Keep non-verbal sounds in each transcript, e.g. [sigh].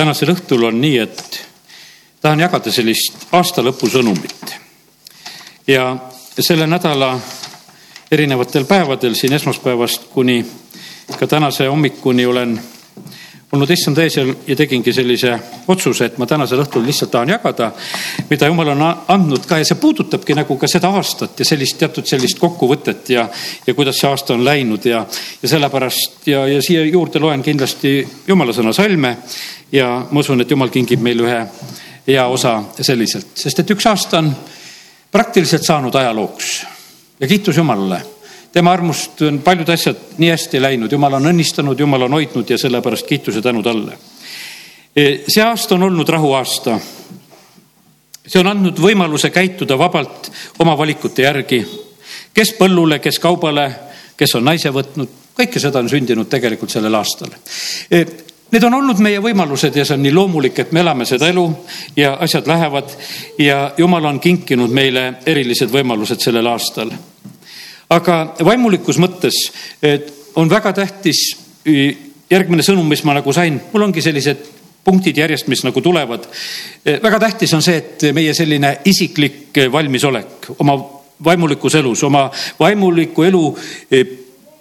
tänasel õhtul on nii, et tahan jagada sellist aastalõpu sõnumit. ja selle nädala erinevatel päevadel siin esmaspäevast kuni ka tänase hommikuni olen olnud issanda ees ja tegingi sellise otsuse, et ma tänasel õhtul lihtsalt tahan jagada, mida jumal on andnud ka ja see puudutabki nagu ka seda aastat ja sellist teatud sellist kokkuvõtet ja, ja kuidas see aasta on läinud ja, ja sellepärast ja, ja siia juurde loen kindlasti jumala sõna salme ja ma usun, et jumal kingib meile ühe hea osa selliselt, sest et üks aasta on praktiliselt saanud ajalooks ja kiitus Jumalale tema armust on paljud asjad nii hästi läinud, jumal on õnnistanud, jumal on hoidnud ja sellepärast kiituse tänu talle. E, see aasta on olnud rahuaasta. see on andnud võimaluse käituda vabalt oma valikute järgi, kes põllule, kes kaubale, kes on naise võtnud, kõike seda on sündinud tegelikult sellel aastal. E, need on olnud meie võimalused ja see on nii loomulik, et me elame seda elu ja asjad lähevad ja jumal on kinkinud meile erilised võimalused sellel aastal aga vaimulikus mõttes on väga tähtis järgmine sõnum, mis ma nagu sain, mul ongi sellised punktid järjest, mis nagu tulevad. väga tähtis on see, et meie selline isiklik valmisolek oma vaimulikus elus, oma vaimuliku elu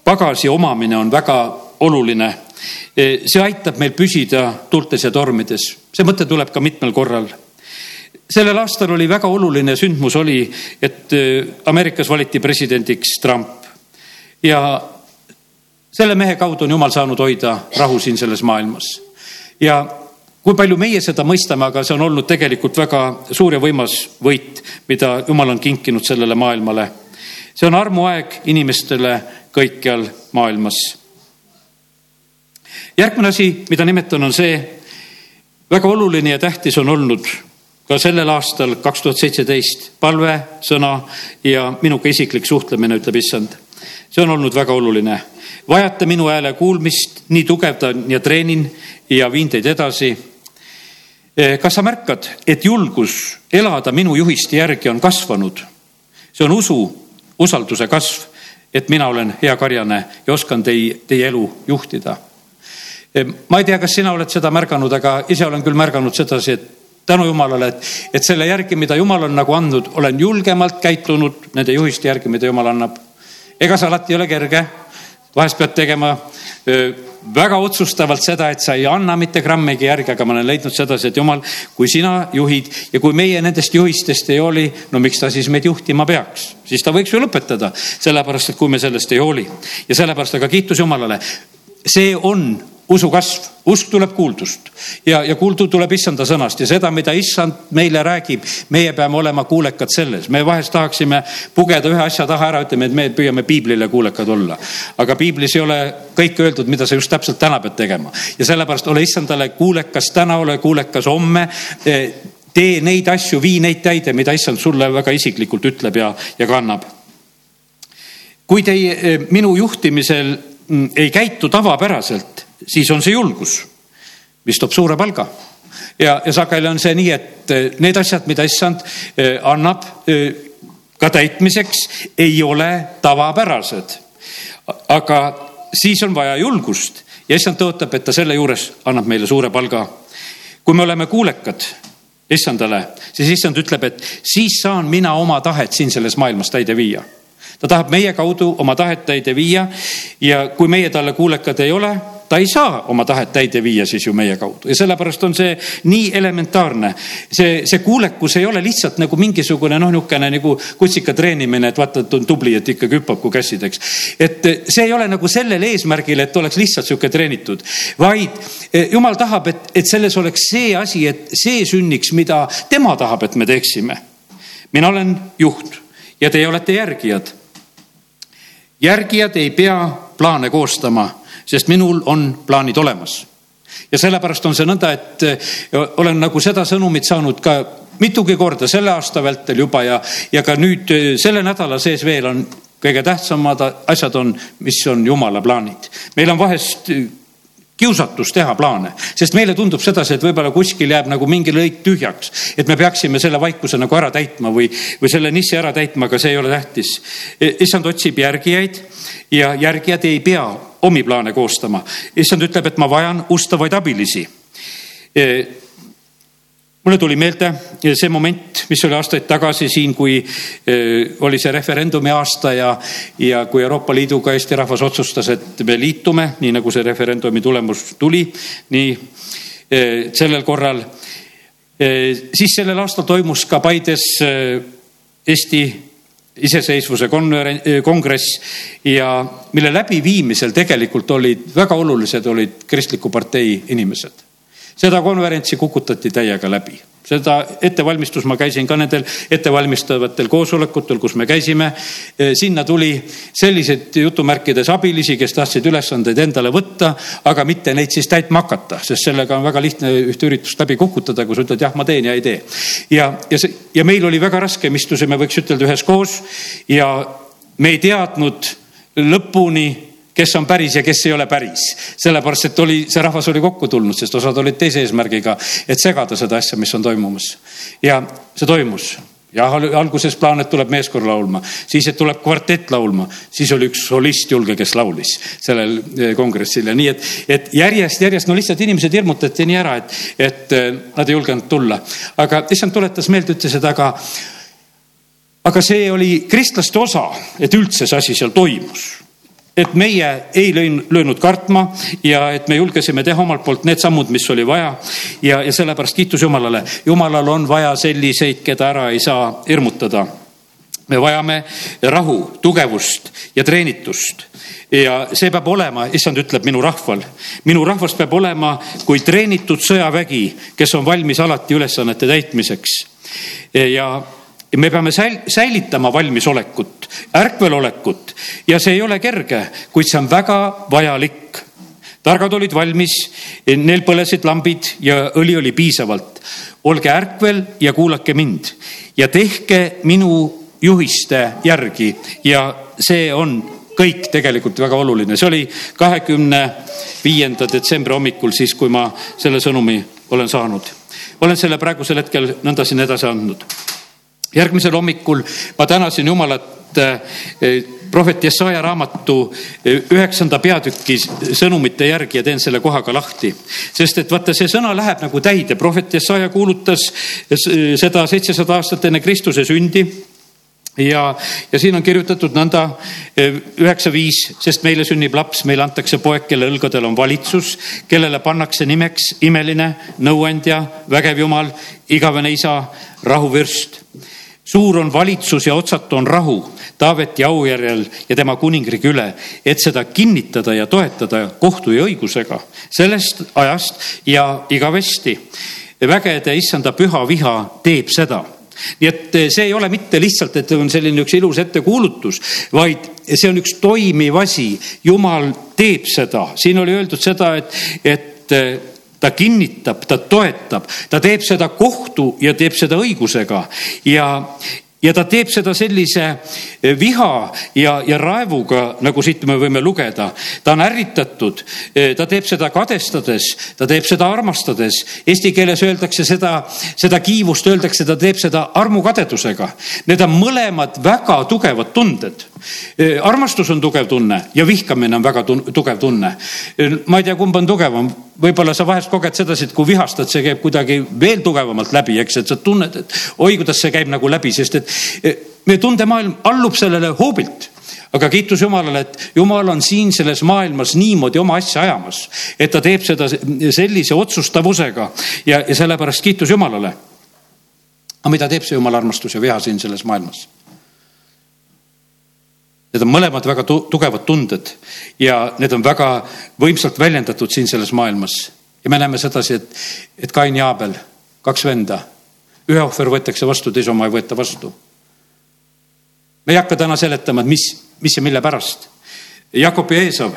pagasi omamine on väga oluline. see aitab meil püsida tuultes ja tormides, see mõte tuleb ka mitmel korral sellel aastal oli väga oluline sündmus oli, et äh, Ameerikas valiti presidendiks Trump ja selle mehe kaudu on jumal saanud hoida rahu siin selles maailmas. ja kui palju meie seda mõistame, aga see on olnud tegelikult väga suur ja võimas võit, mida jumal on kinkinud sellele maailmale. see on armuaeg inimestele kõikjal maailmas. järgmine asi, mida nimetan, on see, väga oluline ja tähtis on olnud ka sellel aastal, kaks tuhat seitseteist, palve, sõna ja minuga isiklik suhtlemine, ütleb issand. see on olnud väga oluline. vajate minu hääle kuulmist, nii tugevdan ja treenin ja viin teid edasi. Eh, kas sa märkad, et julgus elada minu juhiste järgi on kasvanud? see on usu, usalduse kasv, et mina olen hea karjane ja oskan tei, teie elu juhtida eh, ma ei tea, kas sina oled seda märganud, aga ise olen küll märganud sedasi, et tänu Jumalale, et, et selle järgi, mida Jumal on nagu andnud, olen julgemalt käitunud nende juhiste järgi, mida Jumal annab. ega see alati ei ole kerge. vahest pead tegema väga otsustavalt seda, et sa ei anna mitte grammigi järgi, aga ma olen leidnud sedasi, et Jumal, kui sina juhid ja kui meie nendest juhistest ei hooli, no miks ta siis meid juhtima peaks, siis ta võiks ju lõpetada, sellepärast et kui me sellest ei hooli ja sellepärast, aga kiitus Jumalale. see on usu kasv, usk tuleb kuuldust ja, ja kuuldu tuleb issanda sõnast ja seda, mida issand meile räägib, meie peame olema kuulekad selles. me vahest tahaksime pugeda ühe asja taha ära, ütleme, et me püüame piiblile kuulekad olla. aga piiblis ei ole kõike öeldud, mida sa just täpselt täna pead tegema ja sellepärast ole issandale kuulekas täna, ole kuulekas homme tee neid asju, vii neid täide, mida issand sulle väga isiklikult ütleb ja, ja kannab. kui teie minu juhtimisel mm, ei käitu tavapäraselt siis on see julgus, mis toob suure palga. ja, ja sageli on see nii, et eh, need asjad, mida issand eh, annab eh, ka täitmiseks, ei ole tavapärased. aga siis on vaja julgust ja issand tõotab, et ta selle juures annab meile suure palga. kui me oleme kuulekad issandale, siis issand ütleb, et siis saan mina oma tahet siin selles maailmas täide viia ta tahab meie kaudu oma tahet täide viia ja kui meie talle kuulekad ei ole, ta ei saa oma tahet täide viia siis ju meie kaudu ja sellepärast on see nii elementaarne. see, see kuulekus ei ole lihtsalt nagu mingisugune noh, niisugune nagu kutsika treenimine, et vaata, et on tubli, et ikkagi hüppab kui kässid, eks. et see ei ole nagu sellel eesmärgil, et oleks lihtsalt sihuke treenitud, vaid eh, jumal tahab, et, et selles oleks see asi, et see sünniks, mida tema tahab, et me teeksime. mina olen juht ja teie olete järgijad järgijad ei pea plaane koostama sest minul on plaanid olemas. ja sellepärast on see nõnda, et eh, olen nagu seda sõnumit saanud ka mitugi korda selle aasta vältel juba ja, ja ka nüüd eh, selle nädala sees veel on kõige tähtsamad asjad on, mis on jumala plaanid. meil on vahest kiusatus teha plaane, sest meile tundub sedasi, et võib-olla kuskil jääb nagu mingi lõik tühjaks, et me peaksime selle vaikuse nagu ära täitma või, või selle nissi ära täitma, aga see ei ole tähtis. Issand otsib järgijaid ja järgijad ei pea omi plaane koostama. issand ütleb, et ma vajan ustavaid abilisi mulle tuli meelde see moment, mis oli aastaid tagasi siin, kui eh, oli see referendumi aasta ja, ja kui Euroopa Liiduga Eesti rahvas otsustas, et me liitume, nii nagu see referendumi tulemus tuli, nii sellel korral. Siis sellel aastal toimus ka Paides Eesti iseseisvuse kongress ja mille läbiviimisel tegelikult olid väga olulised, olid kristliku partei inimesed seda konverentsi kukutati täiega läbi seda ettevalmistus, ma käisin ka nendel ettevalmistavatel koosolekutel, kus me käisime. E, sinna tuli selliseid jutumärkides abilisi, kes tahtsid ülesandeid endale võtta, aga mitte neid siis täitma hakata, sest sellega on väga lihtne ühte üritust läbi kukutada, kui sa ütled jah, ma teen ja ei tee. ja, ja see ja meil oli väga raske, me istusime, võiks ütelda üheskoos ja me ei teadnud lõpuni kes on päris ja kes ei ole päris. sellepärast, et oli, see rahvas oli kokku tulnud, sest osad olid teise eesmärgiga, et segada seda asja, mis on toimumas. ja see toimus ja alguses plaan, et tuleb meeskoor laulma, siis, et tuleb kvartett laulma, siis oli üks solist julge, kes laulis sellel eh, kongressil ja nii, et, et järjest, järjest no lihtsalt inimesed hirmutati nii ära, et, et eh, nad ei julgenud tulla. aga issand tuletas meelde, ütles, et aga, aga see oli kristlaste osa, et üldse see asi seal toimus et meie ei löönud kartma ja et me julgesime teha omalt poolt need sammud, mis oli vaja. ja, ja sellepärast kiitus Jumalale. Jumalal on vaja selliseid, keda ära ei saa hirmutada. me vajame rahu, tugevust ja treenitust ja see peab olema, issand ütleb minu rahval, minu rahvas peab olema kui treenitud sõjavägi, kes on valmis alati ülesannete täitmiseks. ja me peame säil-, säilitama valmisolekut, ärkvelolekut ja see ei ole kerge, kuid see on väga vajalik. targad olid valmis, neil põlesid lambid ja õli oli piisavalt. olge ärkvel ja kuulake mind ja tehke minu juhiste järgi ja see on kõik tegelikult väga oluline, see oli kahekümne viienda detsembri hommikul, siis kui ma selle sõnumi olen saanud. olen selle praegusel hetkel nõnda siin edasi andnud järgmisel hommikul ma tänasin Jumalat eh, prohvet Jesaja raamatu eh, üheksanda peatüki sõnumite järgi ja teen selle koha ka lahti. sest et vaata, see sõna läheb nagu täide, prohvet Jesaja kuulutas eh, seda seitsesada aastat enne Kristuse sündi. Ja, ja siin on kirjutatud nõnda üheksa viis, sest meile sünnib laps, meile antakse poeg, kelle õlgadel on valitsus, kellele pannakse nimeks imeline, nõuandja, vägev jumal, igavene isa, rahuvürst suur on valitsus ja otsatu on rahu Taaveti aujärjel ja tema kuningriigi üle, et seda kinnitada ja toetada kohtu ja õigusega sellest ajast ja igavesti. vägede issanda püha viha teeb seda nii et see ei ole mitte lihtsalt, et on selline üks ilus ettekuulutus, vaid see on üks toimiv asi. jumal teeb seda, siin oli öeldud seda, et, et ta kinnitab, ta toetab, ta teeb seda kohtu ja teeb seda õigusega ja, ja ta teeb seda sellise eh, viha ja, ja raevuga, nagu siit me võime lugeda. ta on ärritatud, eh, ta teeb seda kadestades, ta teeb seda armastades. Eesti keeles öeldakse seda, seda kiivust öeldakse, ta teeb seda armukadedusega. Need on mõlemad väga tugevad tunded. Armastus on tugev tunne ja vihkamine on väga tugev tunne. ma ei tea, kumb on tugevam võib-olla sa vahest koged sedasi, et kui vihastad, see käib kuidagi veel tugevamalt läbi, eks, et sa tunned, et oi, kuidas see käib nagu läbi, sest et meie tundemaailm allub sellele hoobilt aga kiitus Jumalale, et Jumal on siin selles maailmas niimoodi oma asja ajamas, et ta teeb seda sellise otsustavusega ja, ja sellepärast kiitus Jumalale. aga mida teeb see Jumala armastus ja viha siin selles maailmas? Need on mõlemad väga tugevad tunded ja need on väga võimsalt väljendatud siin selles maailmas. ja me näeme sedasi, et, et Kain ja Aabel, kaks venda, ühe ohver võetakse vastu, teise oma ei võeta vastu. me ei hakka täna seletama, et mis, mis ja mille pärast. Jakob ja Eesav.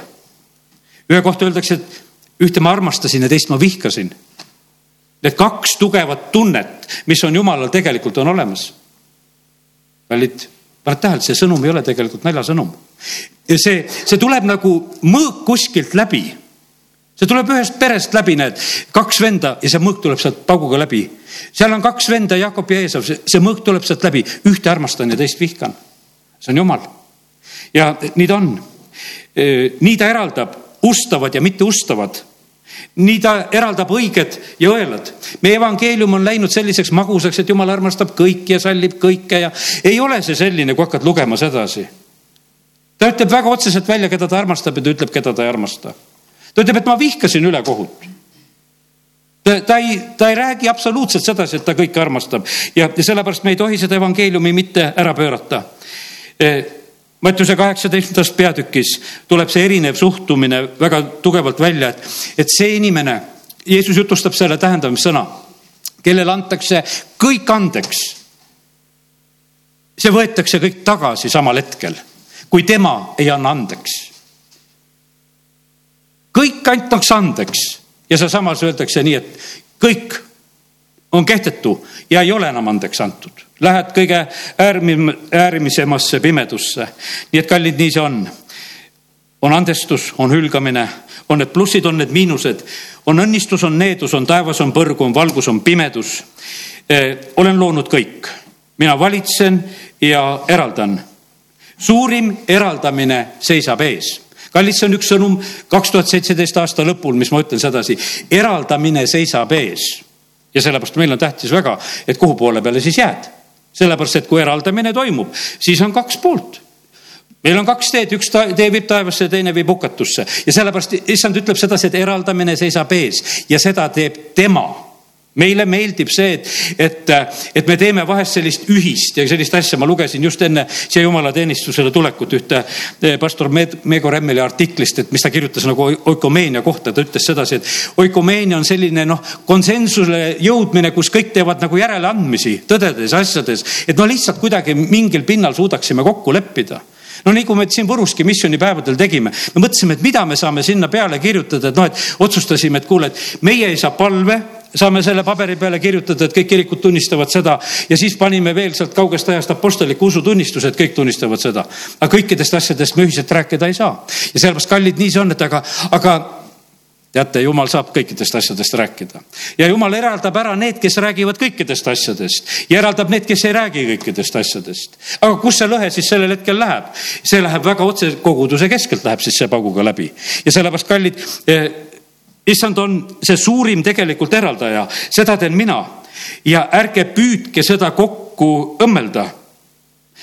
ühe kohta öeldakse, et ühte ma armastasin ja teist ma vihkasin. Need kaks tugevat tunnet, mis on Jumalal tegelikult on olemas. kallid paned tähele, see sõnum ei ole tegelikult naljasõnum. ja see, see tuleb nagu mõõk kuskilt läbi. see tuleb ühest perest läbi, need kaks venda ja see mõõk tuleb sealt pauguga läbi. seal on kaks venda, Jakob ja Eesav, see, mõõk tuleb sealt läbi, ühte armastan ja teist vihkan. see on jumal. ja nii ta on. nii ta eraldab ustavad ja mitte ustavad nii ta eraldab õiged ja õelad. meie evangeelium on läinud selliseks magusaks, et jumal armastab kõiki ja sallib kõike ja ei ole see selline, kui hakkad lugema sedasi. ta ütleb väga otseselt välja, keda ta armastab ja ta ütleb, keda ta ei armasta. ta ütleb, et ma vihkasin ülekohut ta, ta ei, ta ei räägi absoluutselt sedasi, et ta kõike armastab ja, ja sellepärast me ei tohi seda evangeeliumi mitte ära pöörata Mattiuse kaheksateistkümnendas peatükis tuleb see erinev suhtumine väga tugevalt välja, et, et see inimene, Jeesus jutustab selle tähendamissõna, kellele antakse kõik andeks. see võetakse kõik tagasi samal hetkel, kui tema ei anna andeks. kõik antakse andeks ja sealsamas öeldakse nii, et kõik on kehtetu ja ei ole enam andeks antud. Lähed kõige äärmim-, äärmisemasse pimedusse. nii et kallid, nii see on. on andestus, on hülgamine, on need plussid, on need miinused, on õnnistus, on needus, on taevas, on põrgu, on valgus, on pimedus. Eh, olen loonud kõik, mina valitsen ja eraldan. suurim eraldamine seisab ees kallid, see on üks sõnum kaks tuhat seitseteist aasta lõpul, mis ma ütlen sedasi, eraldamine seisab ees ja sellepärast meil on tähtis väga, et kuhu poole peale siis jääd. sellepärast, et kui eraldamine toimub, siis on kaks poolt. Meil on kaks teed, üks tee viib taevasse teine viib hukatusse. Ja sellepärast issand ütleb sedasi, et eraldamine seisab ees ja seda teeb tema meile meeldib see, et, et, et me teeme vahest sellist ühist ja sellist asja, ma lugesin just enne siia jumalateenistusele tulekut ühte eh, pastor Meego Remmeli artiklist, et mis ta kirjutas nagu oikomeenia kohta, ta ütles sedasi, et oikomeenia on selline noh, konsensusele jõudmine, kus kõik teevad nagu järeleandmisi tõdedes, asjades, et no lihtsalt kuidagi mingil pinnal suudaksime kokku leppida. No nii kui me siin Võruski missioonipäevadel tegime, me mõtlesime, et mida me saame sinna peale kirjutada, et noh, et otsustasime, et kuule, et meie ei saa palve saame selle paberi peale kirjutada, et kõik kirikud tunnistavad seda ja siis panime veel sealt kaugest ajast apostliku usutunnistuse, et kõik tunnistavad seda. aga kõikidest asjadest me ühiselt rääkida ei saa ja sellepärast, kallid, nii see on, et aga, aga teate, jumal saab kõikidest asjadest rääkida ja jumal eraldab ära need, kes räägivad kõikidest asjadest ja eraldab need, kes ei räägi kõikidest asjadest. aga kus see lõhe siis sellel hetkel läheb? see läheb väga otse koguduse keskelt läheb siis see pauguga läbi ja sellepärast, kallid eh, issand on see suurim tegelikult eraldaja, seda teen mina ja ärge püüdke seda kokku õmmelda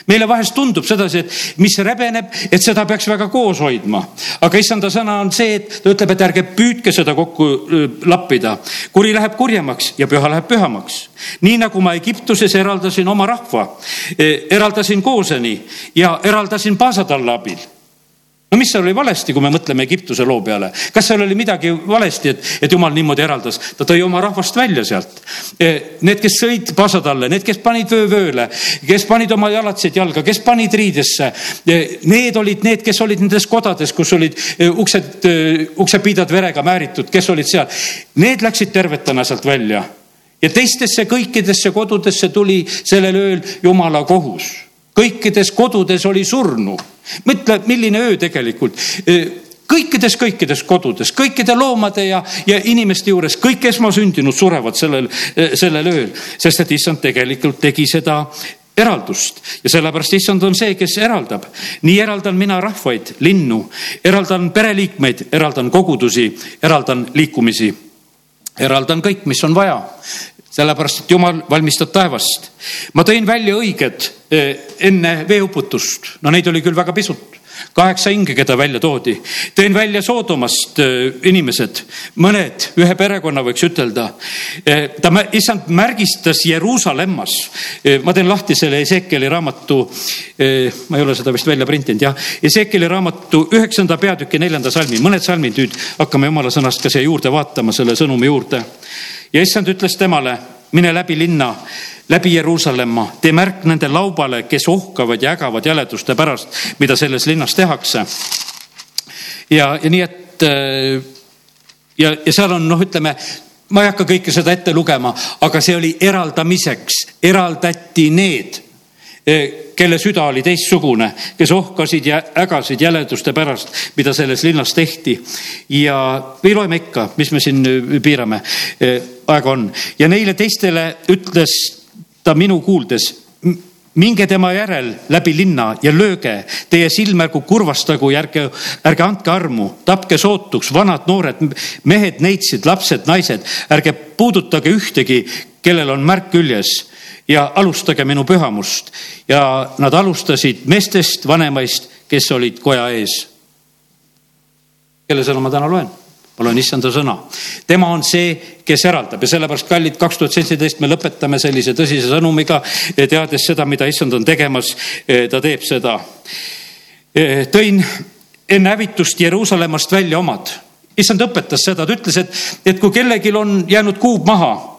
meile vahest tundub sedasi, et mis rebeneb, et seda peaks väga koos hoidma. aga issanda sõna on see, et ta ütleb, et ärge püüdke seda kokku lappida. kuri läheb kurjemaks ja püha läheb pühamaks. nii nagu ma Egiptuses eraldasin oma rahva, eraldasin Kooseni ja eraldasin Paasatalla abil no mis seal oli valesti, kui me mõtleme Egiptuse loo peale, kas seal oli midagi valesti, et, et jumal niimoodi eraldas, ta tõi oma rahvast välja sealt. E, need, kes sõid pasad alla, need, kes panid vöö vööle, kes panid oma jalatseid jalga, kes panid riidesse. E, need olid need, kes olid nendes kodades, kus olid e, uksed, uksepiidad verega määritud, kes olid seal. Need läksid tervetena sealt välja ja teistesse kõikidesse kodudesse tuli sellel ööl jumala kohus. kõikides kodudes oli surnu mõtle, milline öö tegelikult kõikides, kõikides kodudes, kõikide loomade ja, ja inimeste juures, kõik esmasündinud surevad sellel, sellel ööl, sest et issand tegelikult tegi seda eraldust ja sellepärast issand on see, kes eraldab. nii eraldan mina rahvaid, linnu, eraldan pereliikmeid, eraldan kogudusi, eraldan liikumisi. eraldan kõik, mis on vaja sellepärast, et jumal valmistab taevast. ma tõin välja õiged eh, enne veeuputust, no neid oli küll väga pisut kaheksa hinge, keda välja toodi. tõin välja Soodomast eh, inimesed, mõned, ühe perekonna võiks ütelda. Eh, ta, issand märgistas Jeruusalemmas. ma teen lahti selle Ezekieli raamatu. ma ei ole seda vist välja printinud, jah. Ezekieli raamatu üheksanda peatüki neljanda salmi, mõned salmid nüüd hakkame jumala sõnast ka siia juurde vaatama, selle sõnumi juurde ja issand ütles temale, mine läbi linna, läbi Jeruusalemma, tee märk nende laubale, kes ohkavad ja ägavad jäleduste pärast, mida selles linnas tehakse. ja, ja nii, et äh, ja, ja seal on noh, ütleme, ma ei hakka kõike seda ette lugema, aga see oli eraldamiseks, eraldati need Eh, kelle süda oli teistsugune, kes ohkasid ja ägasid jäleduste pärast, mida selles linnas tehti. ja, või loeme ikka, mis me siin eh, piirame, eh, aega on. Ja neile teistele ütles ta minu kuuldes minge tema järel läbi linna ja lööge, teie silm ärgu kurvastagu ja ärge, ärge andke armu, tapke sootuks vanad, noored, mehed, neitsid, lapsed, naised, ärge puudutage ühtegi, kellel on märk küljes ja alustage minu pühamust. ja nad alustasid meestest vanemaist, kes olid koja ees. kelle sõna ma täna loen? ma loen issanda sõna. tema on see, kes eraldab ja sellepärast, kallid, kaks tuhat seitseteist me lõpetame sellise tõsise sõnumiga, teades seda, mida issand on tegemas. ta teeb seda. tõin enne hävitust Jeruusalemmast välja omad. issand õpetas seda, ta ütles, et, et kui kellelgi on jäänud kuub maha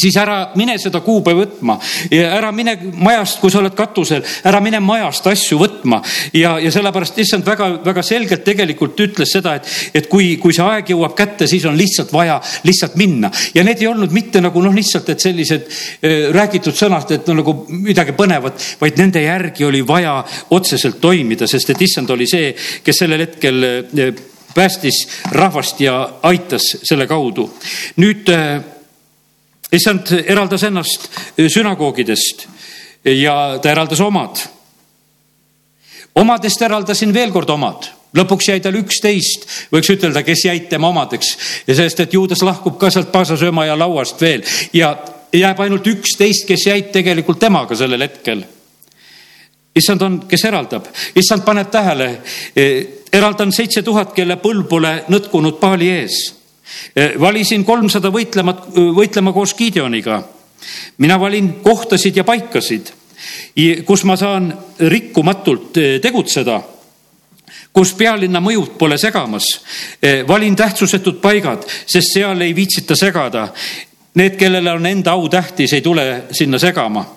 siis ära mine seda kuube võtma ja ära mine majast, kui sa oled katusel, ära mine majast asju võtma. ja, ja sellepärast issand väga-väga selgelt tegelikult ütles seda, et, et kui, kui see aeg jõuab kätte, siis on lihtsalt vaja lihtsalt minna. ja need ei olnud mitte nagu noh, lihtsalt, et sellised äh, räägitud sõnad, et no nagu midagi põnevat, vaid nende järgi oli vaja otseselt toimida, sest et issand oli see, kes sellel hetkel äh, päästis rahvast ja aitas selle kaudu. nüüd äh, issand eraldas ennast sünagoogidest ja ta eraldas omad. omadest eraldasin veel kord omad. Lõpuks jäi tal üksteist, võiks ütelda, kes jäid tema omadeks. Ja sellest, et juudas lahkub ka sealt paasasööma ja lauast veel. Ja jääb ainult üksteist, kes jäid tegelikult temaga sellel hetkel. issand on, kes eraldab, issand paneb tähele, eraldan seitse tuhat, kelle põlv pole nõtkunud paali ees. Eh, valisin kolmsada võitlemat, võitlema koos Gideoniga. mina valin kohtasid ja paikasid, kus ma saan rikkumatult tegutseda kus pealinna mõjud pole segamas. Valin tähtsusetud paigad, sest seal ei viitsita segada. Need, kellele on enda au tähtis, ei tule sinna segama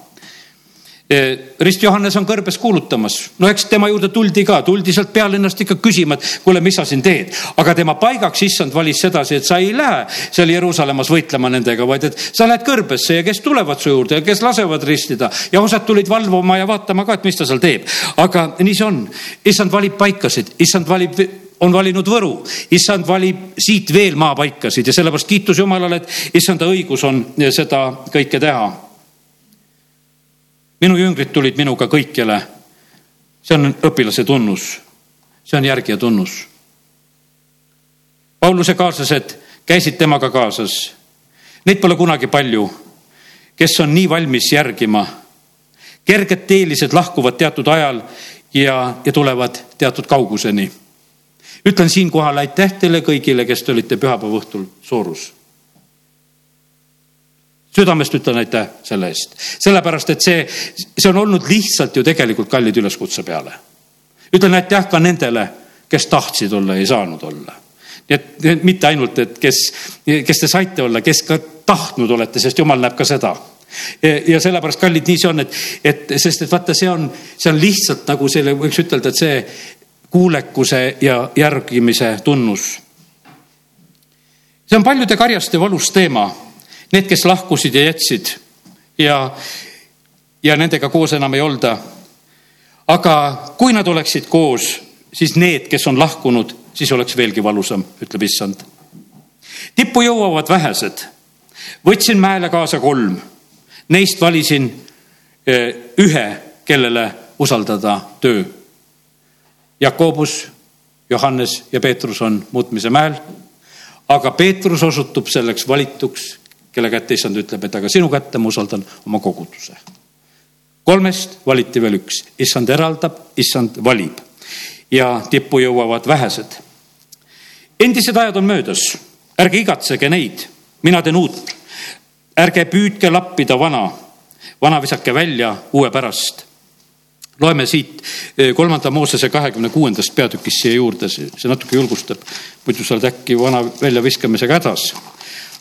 Rist Johannes on kõrbes kuulutamas, no eks tema juurde tuldi ka, tuldi sealt pealinnast ikka küsima, et kuule, mis sa siin teed. aga tema paigaks issand valis sedasi, et sa ei lähe seal Jeruusalemmas võitlema nendega, vaid et sa lähed kõrbesse ja kes tulevad su juurde ja kes lasevad ristida. ja osad tulid valvama ja vaatama ka, et mis ta seal teeb. aga nii see on, issand valib paikasid, issand valib on valinud Võru, issand valib siit veel maapaikasid. Ja sellepärast kiitus Jumalale, et issanda õigus on seda kõike teha minu jüngrid tulid minuga kõikjale. see on õpilase tunnus, see on järgija tunnus. Pauluse kaaslased käisid temaga kaasas. Neid pole kunagi palju, kes on nii valmis järgima. kerged teelised lahkuvad teatud ajal ja, ja tulevad teatud kauguseni. ütlen siinkohal aitäh teile kõigile, kes te olite pühapäeva õhtul Soorus südamest ütlen aitäh selle eest, sellepärast et see, see on olnud lihtsalt ju tegelikult kallid üleskutse peale. ütlen aitäh ka nendele, kes tahtsid olla ei saanud olla. nii et mitte ainult, et kes, kes te saite olla, kes ka tahtnud olete, sest jumal näeb ka seda ja sellepärast, kallid, nii see on, et, et sest et vaata, see on, see on lihtsalt nagu selle, võiks ütelda, et see kuulekuse ja järgimise tunnus. see on paljude karjaste valus teema Need, kes lahkusid ja jätsid ja, ja nendega koos enam ei olda. aga kui nad oleksid koos, siis need, kes on lahkunud, siis oleks veelgi valusam, ütleb issand. tippu jõuavad vähesed. võtsin mäele kaasa kolm, neist valisin eh, ühe, kellele usaldada töö. Jakobus, Johannes ja Peetrus on muutmise mäel aga Peetrus osutub selleks valituks, kelle kätte issand ütleb, et aga sinu kätte ma usaldan oma koguduse. kolmest valiti veel üks, issand eraldab, issand valib. Ja tippu jõuavad vähesed. endised ajad on möödas, ärge igatsege neid, mina teen uut. ärge püüdke lappida vana, vana visake välja uue pärast. Loeme siit eh, kolmanda Moosese kahekümne kuuendast peatükist siia juurde, see natuke julgustab, muidu sa oled äkki vana väljaviskamisega hädas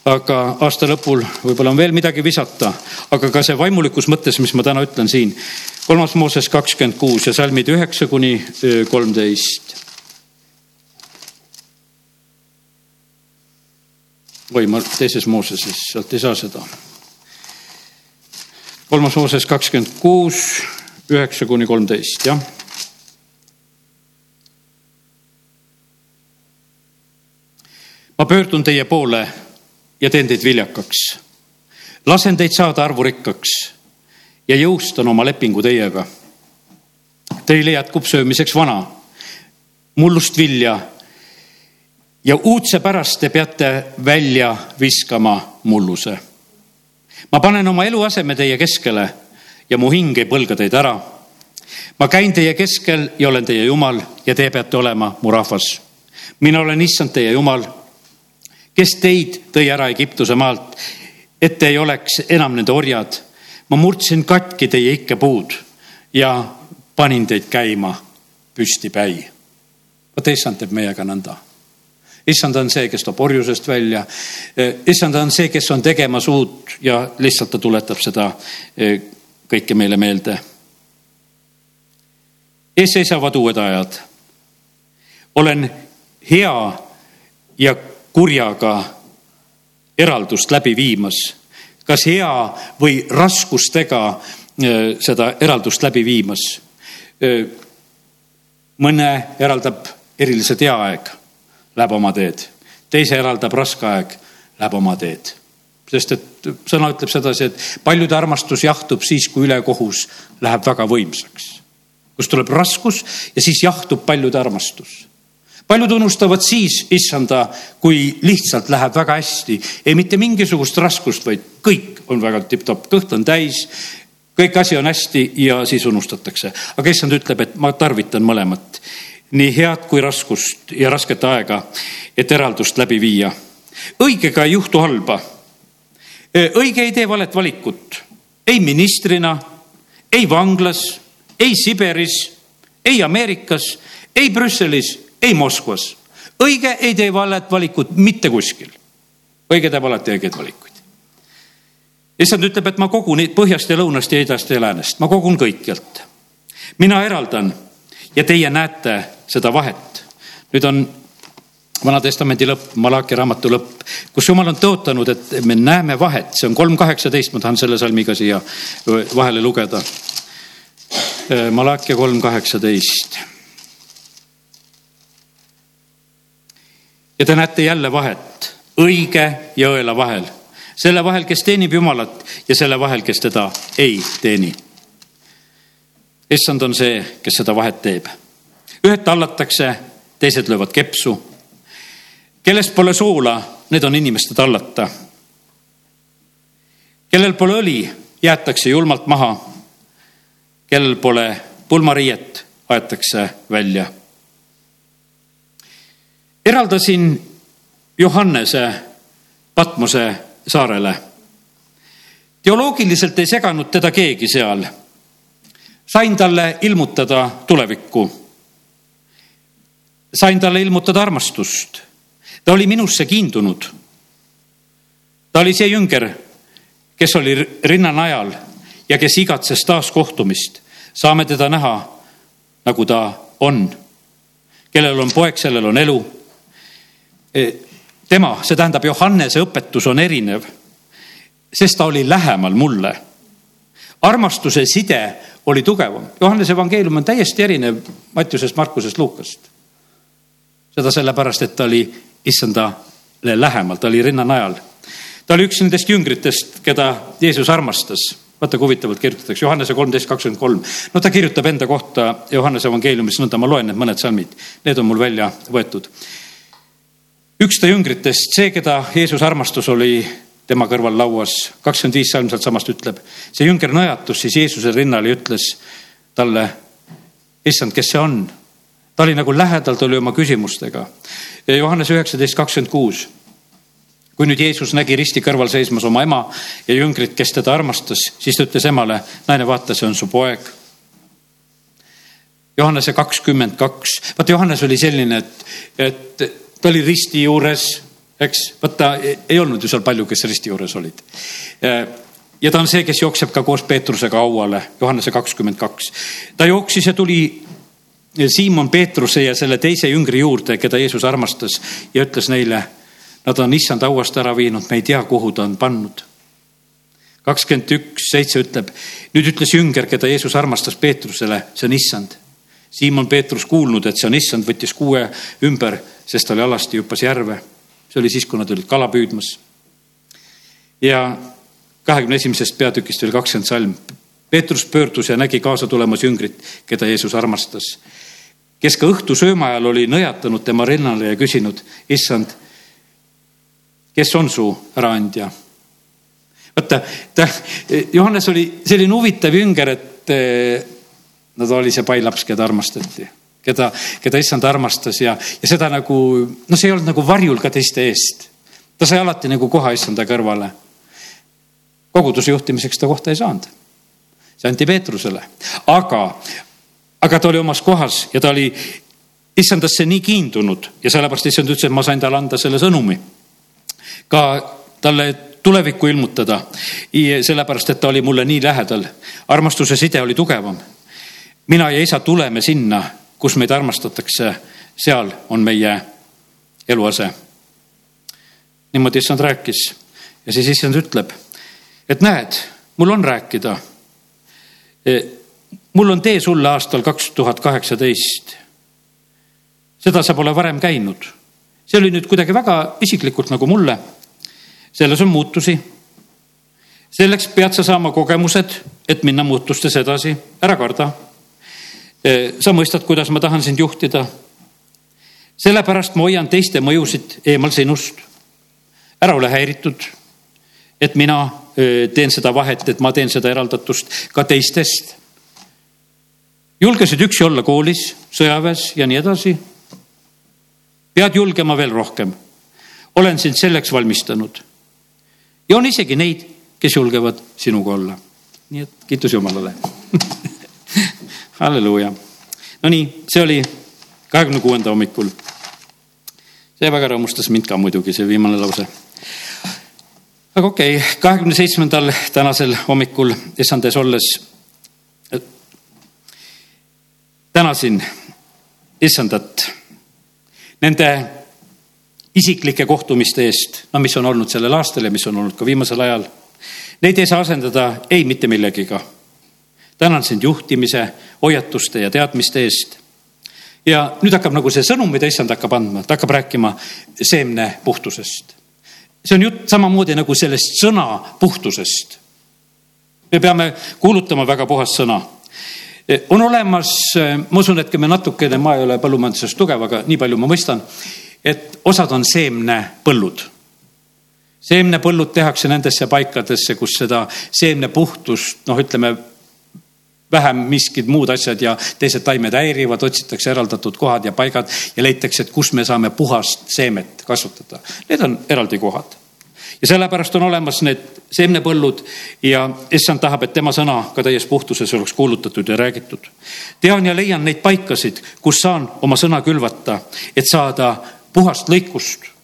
aga aasta lõpul võib-olla on veel midagi visata, aga ka see vaimulikus mõttes, mis ma täna ütlen siin. kolmas Mooses kakskümmend kuus ja salmid üheksa kuni kolmteist. või ma teises Mooseses, sealt ei saa seda. kolmas Mooses kakskümmend kuus, üheksa kuni kolmteist, jah ma pöördun teie poole ja teen teid viljakaks. lasen teid saada arvurikkaks ja jõustan oma lepingu teiega. Teile jätkub söömiseks vana, mullust vilja ja uudse pärast te peate välja viskama mulluse. ma panen oma eluaseme teie keskele ja mu hing ei põlga teid ära. ma käin teie keskel ja olen teie jumal ja te peate olema mu rahvas. mina olen issand teie jumal, kes teid tõi ära Egiptuse maalt, et te ei oleks enam nende orjad. ma murdsin katki teie ikkepuud ja panin teid käima püstipäi. vot issand teeb meiega nõnda issand on see, kes toob orjusest välja. issand on see, kes on tegemas uut ja lihtsalt ta tuletab seda e, kõike meile meelde. ees seisavad uued ajad. olen hea ja kurjaga eraldust läbi viimas, kas hea või raskustega e, seda eraldust läbi viimas. E, mõne eraldab eriliselt hea aeg läheb oma teed. teise eraldab raske aeg, läheb oma teed. sest et sõna ütleb sedasi, et paljude armastus jahtub siis, kui ülekohus läheb väga võimsaks. kus tuleb raskus ja siis jahtub paljude armastus paljud unustavad siis issanda, kui lihtsalt läheb väga hästi, ei mitte mingisugust raskust, vaid kõik on väga tipp-topp, kõht on täis, kõik asi on hästi ja siis unustatakse. aga issand ütleb, et ma tarvitan mõlemat nii head kui raskust ja rasket aega, et eraldust läbi viia. õigega ei juhtu halba. õige ei tee valet valikut, ei ministrina, ei vanglas, ei Siberis, ei Ameerikas, ei Brüsselis, ei Moskvas. õige ei tee valet valikut mitte kuskil. õige teeb alati õigeid valikuid. issand ütleb, et ma kogun põhjast ja lõunast ja idast ja läänest, ma kogun kõikjalt. mina eraldan ja teie näete seda vahet. nüüd on Vana-testamendi lõpp, Malachi raamatu lõpp, kus jumal on tõotanud, et me näeme vahet, see on kolm kaheksateist, ma tahan selle salmiga siia vahele lugeda. Malachi kolm kaheksateist. Ja te näete jälle vahet õige ja õela vahel, selle vahel, kes teenib Jumalat ja selle vahel, kes teda ei teeni. issand on see, kes seda vahet teeb ühed tallatakse, teised löövad kepsu. kellest pole soola, need on inimeste tallata. kellel pole õli, jäetakse julmalt maha. kellel pole pulmariiet, aetakse välja. Eraldasin Johannese Patmose saarele. teoloogiliselt ei seganud teda keegi seal. sain talle ilmutada tulevikku sain talle ilmutada armastust. ta oli minusse kiindunud. ta oli see jünger, kes oli rinnanajal ja kes igatses taas kohtumist. saame teda näha, nagu ta on. kellel on poeg, sellel on elu. E, tema, see tähendab Johannese õpetus on erinev, sest ta oli lähemal mulle. armastuse side oli tugevam. Johannese evangeelium on täiesti erinev Mattiusest, Markusest, Luukast seda sellepärast, et ta oli issandale lähemal, ta oli rinnanajal. ta oli üks nendest jüngritest, keda Jeesus armastas. vaata, kui huvitavalt kirjutatakse Johannese kolmteist kakskümmend kolm. no ta kirjutab enda kohta Johannese evangeeliumis nõnda, ma loen need mõned salmid, need on mul välja võetud. Üks ta jüngritest, see, keda Jeesus armastus, oli tema kõrval lauas. kakskümmend viis salm sealtsamast ütleb, see jünger nõjatus siis Jeesuse rinnal ja ütles talle, issand, kes see on ta oli nagu lähedal, ta oli oma küsimustega. Johannes üheksateist kakskümmend kuus. kui nüüd Jeesus nägi risti kõrval seismas oma ema ja jüngrit, kes teda armastas, siis ta ütles emale, naine, vaata, see on su poeg. Johannese kakskümmend kaks, vaata Johannes oli selline, et, et ta oli risti juures, eks, vaata ei olnud ju seal palju, kes risti juures olid ja ta on see, kes jookseb ka koos Peetrusega hauale, Johannese kakskümmend kaks. ta jooksis ja tuli Siimon Peetruse ja selle teise jüngri juurde, keda Jeesus armastas ja ütles neile, nad on issand hauast ära viinud, me ei tea, kuhu ta on pannud. kakskümmend üks, seitse ütleb, nüüd ütles jünger, keda Jeesus armastas Peetrusele, see on issand. Siimon Peetrus kuulnud, et see on issand, võttis kuue ümber, sest ta oli alasti hüppas järve. see oli siis, kui nad olid kala püüdmas. ja kahekümne esimesest peatükist veel kakskümmend salm. Peetrus pöördus ja nägi kaasa tulemas jüngrit, keda Jeesus armastas. kes ka õhtusööma ajal oli nõjatanud tema rinnale ja küsinud, issand, kes on su äraandja? vaata, ta, Johannes oli selline huvitav jünger, et no ta oli see pailaps, keda armastati, keda, keda issand armastas ja, ja seda nagu, no see ei olnud nagu varjul ka teiste eest. ta sai alati nagu koha issanda kõrvale. koguduse juhtimiseks ta kohta ei saanud. see anti Peetrusele, aga, aga ta oli omas kohas ja ta oli issandasse nii kiindunud ja sellepärast issand ütles, et ma sain talle anda selle sõnumi. ka talle tulevikku ilmutada, sellepärast et ta oli mulle nii lähedal. armastuse side oli tugevam mina ja isa tuleme sinna, kus meid armastatakse, seal on meie eluase. niimoodi issand rääkis ja siis issand ütleb, et näed, mul on rääkida. E, mul on tee sulle aastal kaks tuhat kaheksateist. seda sa pole varem käinud. see oli nüüd kuidagi väga isiklikult nagu mulle. selles on muutusi. selleks pead sa saama kogemused, et minna muutustes edasi, ära karda sa mõistad, kuidas ma tahan sind juhtida. sellepärast ma hoian teiste mõjusid eemal sinust. ära ole häiritud, et mina teen seda vahet, et ma teen seda eraldatust ka teistest. julgesid üksi olla koolis, sõjaväes ja nii edasi. pead julgema veel rohkem. olen sind selleks valmistanud. ja on isegi neid, kes julgevad sinuga olla. nii et kiitus Jumalale [laughs] halleluuja. Nonii, see oli kahekümne kuuenda hommikul. see väga rõõmustas mind ka muidugi, see viimane lause. aga okei okay,, kahekümne seitsmendal tänasel hommikul issandes olles tänasin issandat nende isiklike kohtumiste eest, no mis on olnud sellel aastal ja mis on olnud ka viimasel ajal. Neid ei saa asendada ei mitte millegiga tänan sind juhtimise, hoiatuste ja teadmiste eest. ja nüüd hakkab nagu see sõnum, mida issand hakkab andma, ta hakkab rääkima seemne puhtusest. see on jutt samamoodi nagu sellest sõna puhtusest. me peame kuulutama väga puhast sõna on olemas, ma usun, et me natukene, ma ei ole põllumajanduses tugev, aga nii palju ma mõistan, et osad on seemnepõllud. seemnepõllud tehakse nendesse paikadesse, kus seda seemnepuhtust, noh, ütleme vähem miskid muud asjad ja teised taimed häirivad, otsitakse eraldatud kohad ja paigad ja leitakse, et kus me saame puhast seemet kasvatada. Need on eraldi kohad. ja sellepärast on olemas need seemnepõllud ja issand tahab, et tema sõna ka täies puhtuses oleks kuulutatud ja räägitud. tean ja leian neid paikasid, kus saan oma sõna külvata, et saada puhast lõikust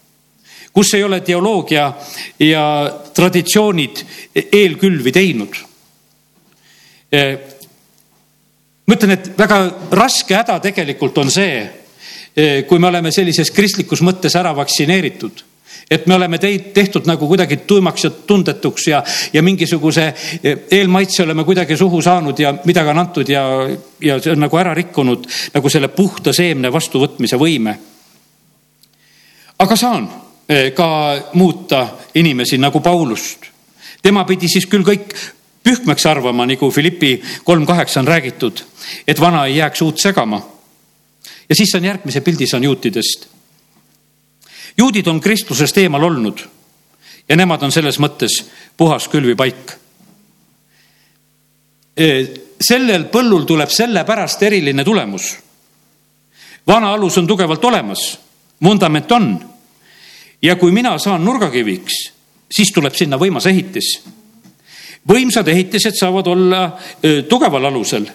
kus ei ole teoloogia ja traditsioonid eelkülvi teinud ma ütlen, et väga raske häda tegelikult on see, eh, kui me oleme sellises kristlikus mõttes ära vaktsineeritud et me oleme teid tehtud nagu kuidagi tuimaks ja tundetuks ja, ja mingisuguse eh, eelmaitse oleme kuidagi suhu saanud ja midagi on antud ja, ja see on nagu ära rikkunud nagu selle puhta seemne vastuvõtmise võime. aga saan eh, ka muuta inimesi nagu Paulust. tema pidi siis küll kõik pühkmeks arvama, nagu Philippi kolm kaheksa on räägitud, et vana ei jääks uut segama. ja siis on järgmise pildis on juutidest. juudid on kristlusest eemal olnud ja nemad on selles mõttes puhas külvipaik. E, sellel põllul tuleb sellepärast eriline tulemus. vana alus on tugevalt olemas, vundament on. ja kui mina saan nurgakiviks, siis tuleb sinna võimas ehitis võimsad ehitised saavad olla tugeval alusel.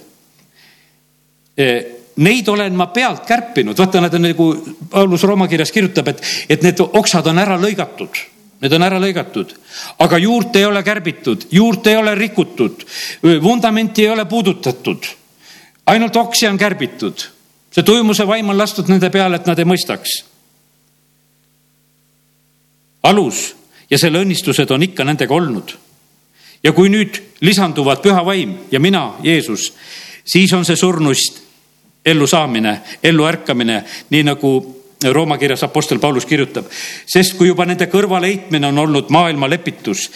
Neid olen ma pealt kärpinud, vaata, nad on nagu Paulus Rooma kirjas kirjutab, et, et need oksad on ära lõigatud, need on ära lõigatud, aga juurt ei ole kärbitud, juurt ei ole rikutud, vundamenti ei ole puudutatud. ainult oksi on kärbitud, see tuimuse vaim on lastud nende peale, et nad ei mõistaks. alus ja selle õnnistused on ikka nendega olnud ja kui nüüd lisanduvad püha vaim ja mina, Jeesus, siis on see surnuist ellu saamine, ellu ärkamine, nii nagu Rooma kirjas Apostel Paulus kirjutab, sest kui juba nende kõrvaleheitmine on olnud maailma lepitus,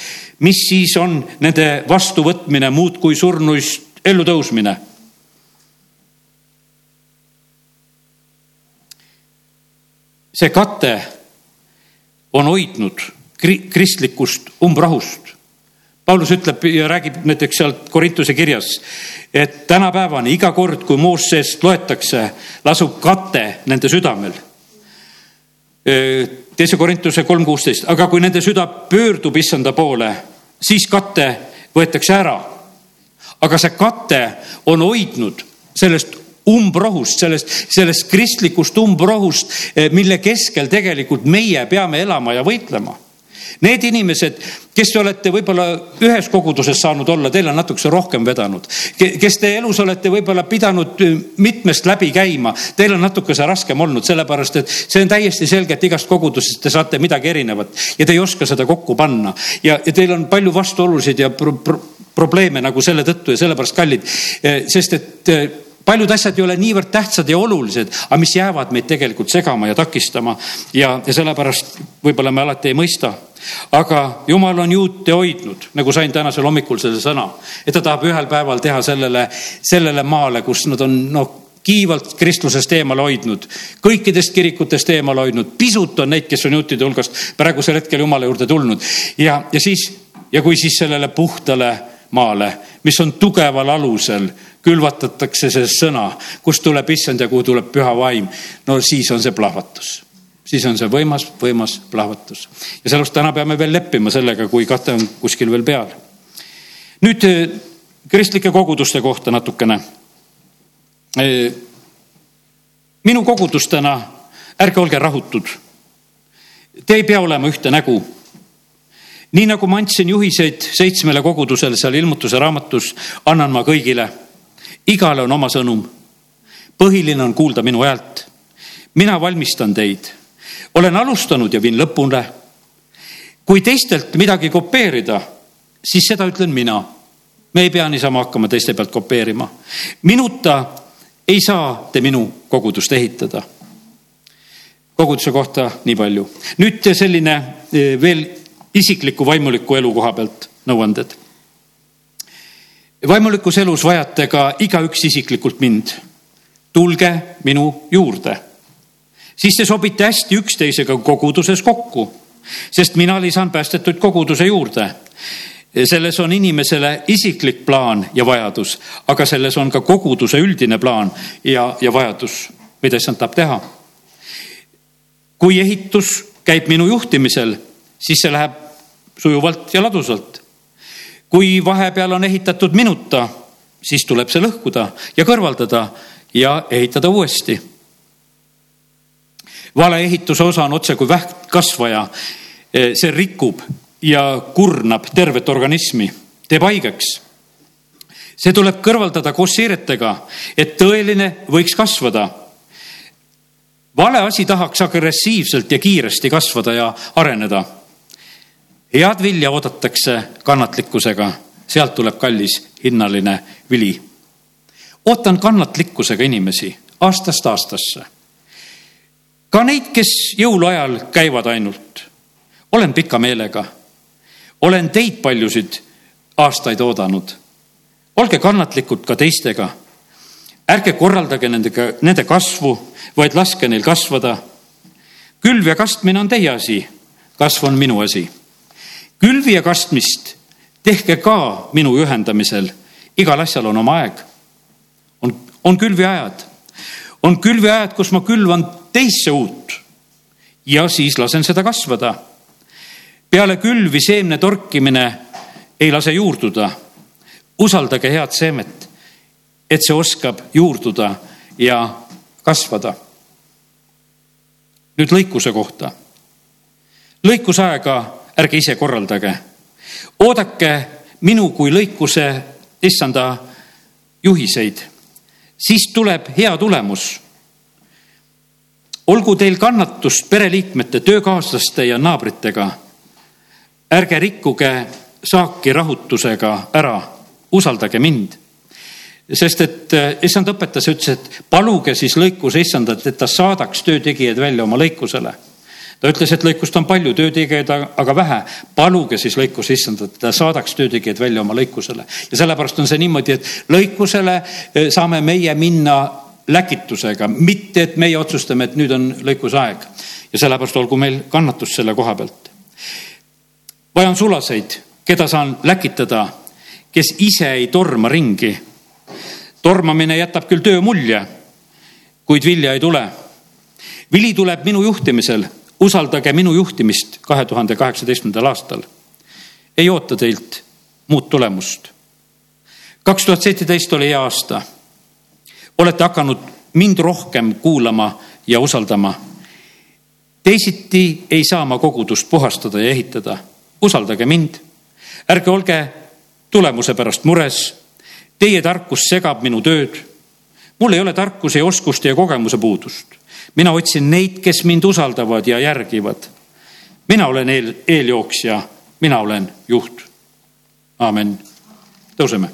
mis siis on nende vastuvõtmine muud kui surnuist ellutõusmine see kate on hoidnud kristlikust umbrahust. Paulus ütleb ja räägib näiteks sealt Korintuse kirjas, et tänapäevani iga kord, kui Moosest loetakse, lasub kate nende südamel. teise Korintuse kolm kuusteist, aga kui nende süda pöördub issanda poole, siis kate võetakse ära. aga see kate on hoidnud sellest umbrohust, sellest, sellest kristlikust umbrohust, eh, mille keskel tegelikult meie peame elama ja võitlema. Need inimesed, kes te olete võib-olla ühes koguduses saanud olla, teil on natukese rohkem vedanud, kes te elus olete võib-olla pidanud eh, mitmest läbi käima, teil on natukese raskem olnud, sellepärast et see on täiesti selge, et igast kogudusest te saate midagi erinevat ja te ei oska seda kokku panna. Ja, ja teil on palju vastuolusid ja pro, pro, probleeme nagu selle tõttu ja sellepärast kallid, eh, sest et paljud asjad ei ole niivõrd tähtsad ja olulised, aga mis jäävad meid tegelikult segama ja takistama. Ja, ja sellepärast võib-olla me alati ei mõista. aga jumal on juute hoidnud, nagu sain tänasel hommikul selle sõna, et ta tahab ühel päeval teha sellele, sellele maale, kus nad on noh kiivalt kristlusest eemale hoidnud, kõikidest kirikutest eemale hoidnud, pisut on neid, kes on juutide hulgast praegusel hetkel jumala juurde tulnud. Ja, ja siis ja kui siis sellele puhtale maale, mis on tugeval alusel külvatatakse see sõna, kust tuleb issand ja kuhu tuleb püha vaim. no siis on see plahvatus, siis on see võimas, võimas plahvatus ja sellepärast täna peame veel leppima sellega, kui kate on kuskil veel peal. nüüd eh, kristlike koguduste kohta natukene. Eh, minu kogudustena, ärge olge rahutud. Te ei pea olema ühte nägu nii nagu ma andsin juhiseid seitsmele kogudusele seal ilmutuse raamatus, annan ma kõigile igale on oma sõnum. põhiline on kuulda minu häält. mina valmistan teid, olen alustanud ja viin lõpule. kui teistelt midagi kopeerida, siis seda ütlen mina. me ei pea niisama hakkama teiste pealt kopeerima. minuta ei saa te minu kogudust ehitada. koguduse kohta nii palju. nüüd selline eh, veel isikliku vaimuliku elu koha pealt nõuanded vaimulikus elus vajate ka igaüks isiklikult mind. tulge minu juurde. siis te sobite hästi üksteisega koguduses kokku, sest mina lisan päästetuid koguduse juurde. selles on inimesele isiklik plaan ja vajadus, aga selles on ka koguduse üldine plaan ja, ja vajadus, mida issand tahab teha. kui ehitus käib minu juhtimisel, siis see läheb sujuvalt ja ladusalt kui vahepeal on ehitatud minuta, siis tuleb see lõhkuda ja kõrvaldada ja ehitada uuesti. valeehituse osa on otse kui vähkkasvaja. see rikub ja kurnab tervet organismi, teeb haigeks. see tuleb kõrvaldada koos siiretega, et tõeline võiks kasvada. vale asi tahaks agressiivselt ja kiiresti kasvada ja areneda head vilja oodatakse kannatlikkusega, sealt tuleb kallis hinnaline vili. ootan kannatlikkusega inimesi aastast aastasse. ka neid, kes jõuluajal käivad ainult. olen pika meelega. olen teid paljusid aastaid oodanud. olge kannatlikud ka teistega. ärge korraldage nendega, nende kasvu, vaid laske neil kasvada. külv ja kastmine on teie asi, kasv on minu asi külvi ja kastmist tehke ka minu ühendamisel. igal asjal on oma aeg. on, on külviajad, on külviajad, kus ma külvan teisse uut ja siis lasen seda kasvada. peale külvi seemne torkimine ei lase juurduda. usaldage head seemet, et see oskab juurduda ja kasvada. nüüd lõikuse kohta. lõikusaega ärge ise korraldage. oodake minu kui lõikuse issanda juhiseid, siis tuleb hea tulemus. olgu teil kannatust pereliikmete, töökaaslaste ja naabritega. ärge rikkuge saaki rahutusega ära, usaldage mind. sest et eh, issand õpetas ja ütles, et paluge siis lõikuse issandat, et ta saadaks töötegijaid välja oma lõikusele. Ta ütles, et lõikust on palju, töötegijaid aga vähe. paluge siis lõikuse issandat, ta saadaks töötegijaid välja oma lõikusele. ja sellepärast on see niimoodi, et lõikusele eh, saame meie minna läkitusega, mitte et meie otsustame, et nüüd on lõikuse aeg. ja sellepärast olgu meil kannatus selle koha pealt. vajan sulaseid, keda saan läkitada, kes ise ei torma ringi tormamine jätab küll töö mulje, kuid vilja ei tule. vili tuleb minu juhtimisel, usaldage minu juhtimist kahe tuhande kaheksateistkümnendal aastal. ei oota teilt muud tulemust. kaks tuhat seitseteist oli hea aasta. olete hakanud mind rohkem kuulama ja usaldama. teisiti ei saa ma kogudust puhastada ja ehitada. usaldage mind. ärge olge tulemuse pärast mures Teie tarkus segab minu tööd. mul ei ole tarkuse ja oskuste ja kogemuse puudust. Mina otsin neid, kes mind usaldavad ja järgivad. mina olen eel, eeljooksja, mina olen juht. aamen. tõuseme.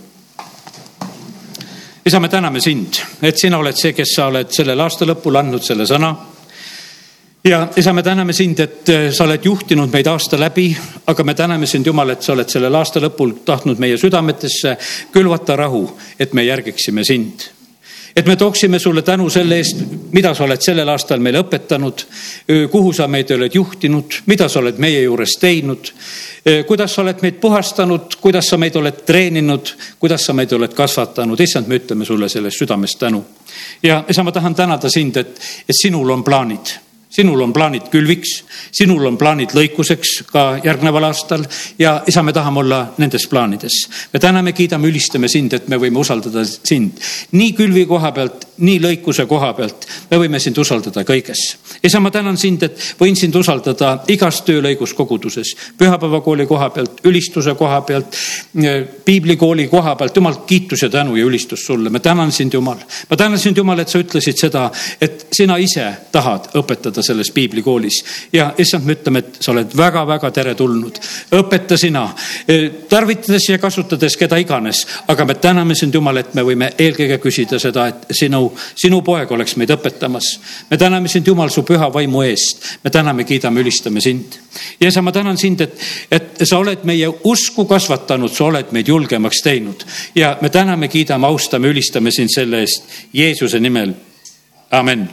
isa, me täname sind, et sina oled see, kes sa oled sellel aasta lõpul andnud selle sõna ja isa, me täname sind, et äh, sa oled juhtinud meid aasta läbi, aga me täname sind, Jumal, et sa oled sellel aasta lõpul tahtnud meie südametesse külvata rahu, et me järgiksime sind. Et me tooksime sulle tänu selle eest, mida sa oled sellel aastal meile õpetanud, kuhu sa meid oled juhtinud, mida sa oled meie juures teinud, kuidas sa oled meid puhastanud, kuidas sa meid oled treeninud, kuidas sa meid oled kasvatanud. issand, me ütleme sulle sellest südamest tänu. ja isa, ma tahan tänada sind, et, et sinul on plaanid sinul on plaanid külviks, sinul on plaanid lõikuseks ka järgneval aastal ja isa, me tahame olla nendes plaanides. me täname, kiidame, ülistame sind, et me võime usaldada sind nii külvi koha pealt, nii lõikuse koha pealt. me võime sind usaldada kõiges. isa, ma tänan sind, et võin sind usaldada igas töölõigus koguduses, pühapäevakooli koha pealt, ülistuse koha pealt, piiblikooli koha pealt. jumal, kiitus ja tänu ja ülistus sulle, me tänan sind, Jumal. ma tänan sind, Jumal, et sa ütlesid seda, et sina ise tahad õpetada õpetada selles piiblikoolis. ja issand, me ütleme, et sa oled väga-väga teretulnud. õpeta sina, e, tarvitades ja kasutades keda iganes, aga me täname sind, Jumal, et me võime eelkõige küsida seda, et sinu, sinu poeg oleks meid õpetamas. me täname sind, Jumal, su püha vaimu eest. me täname, kiidame, ülistame sind. ja sa, ma tänan sind, et, et sa oled meie usku kasvatanud, sa oled meid julgemaks teinud ja me täname, kiidame, austame, ülistame sind selle eest Jeesuse nimel. amen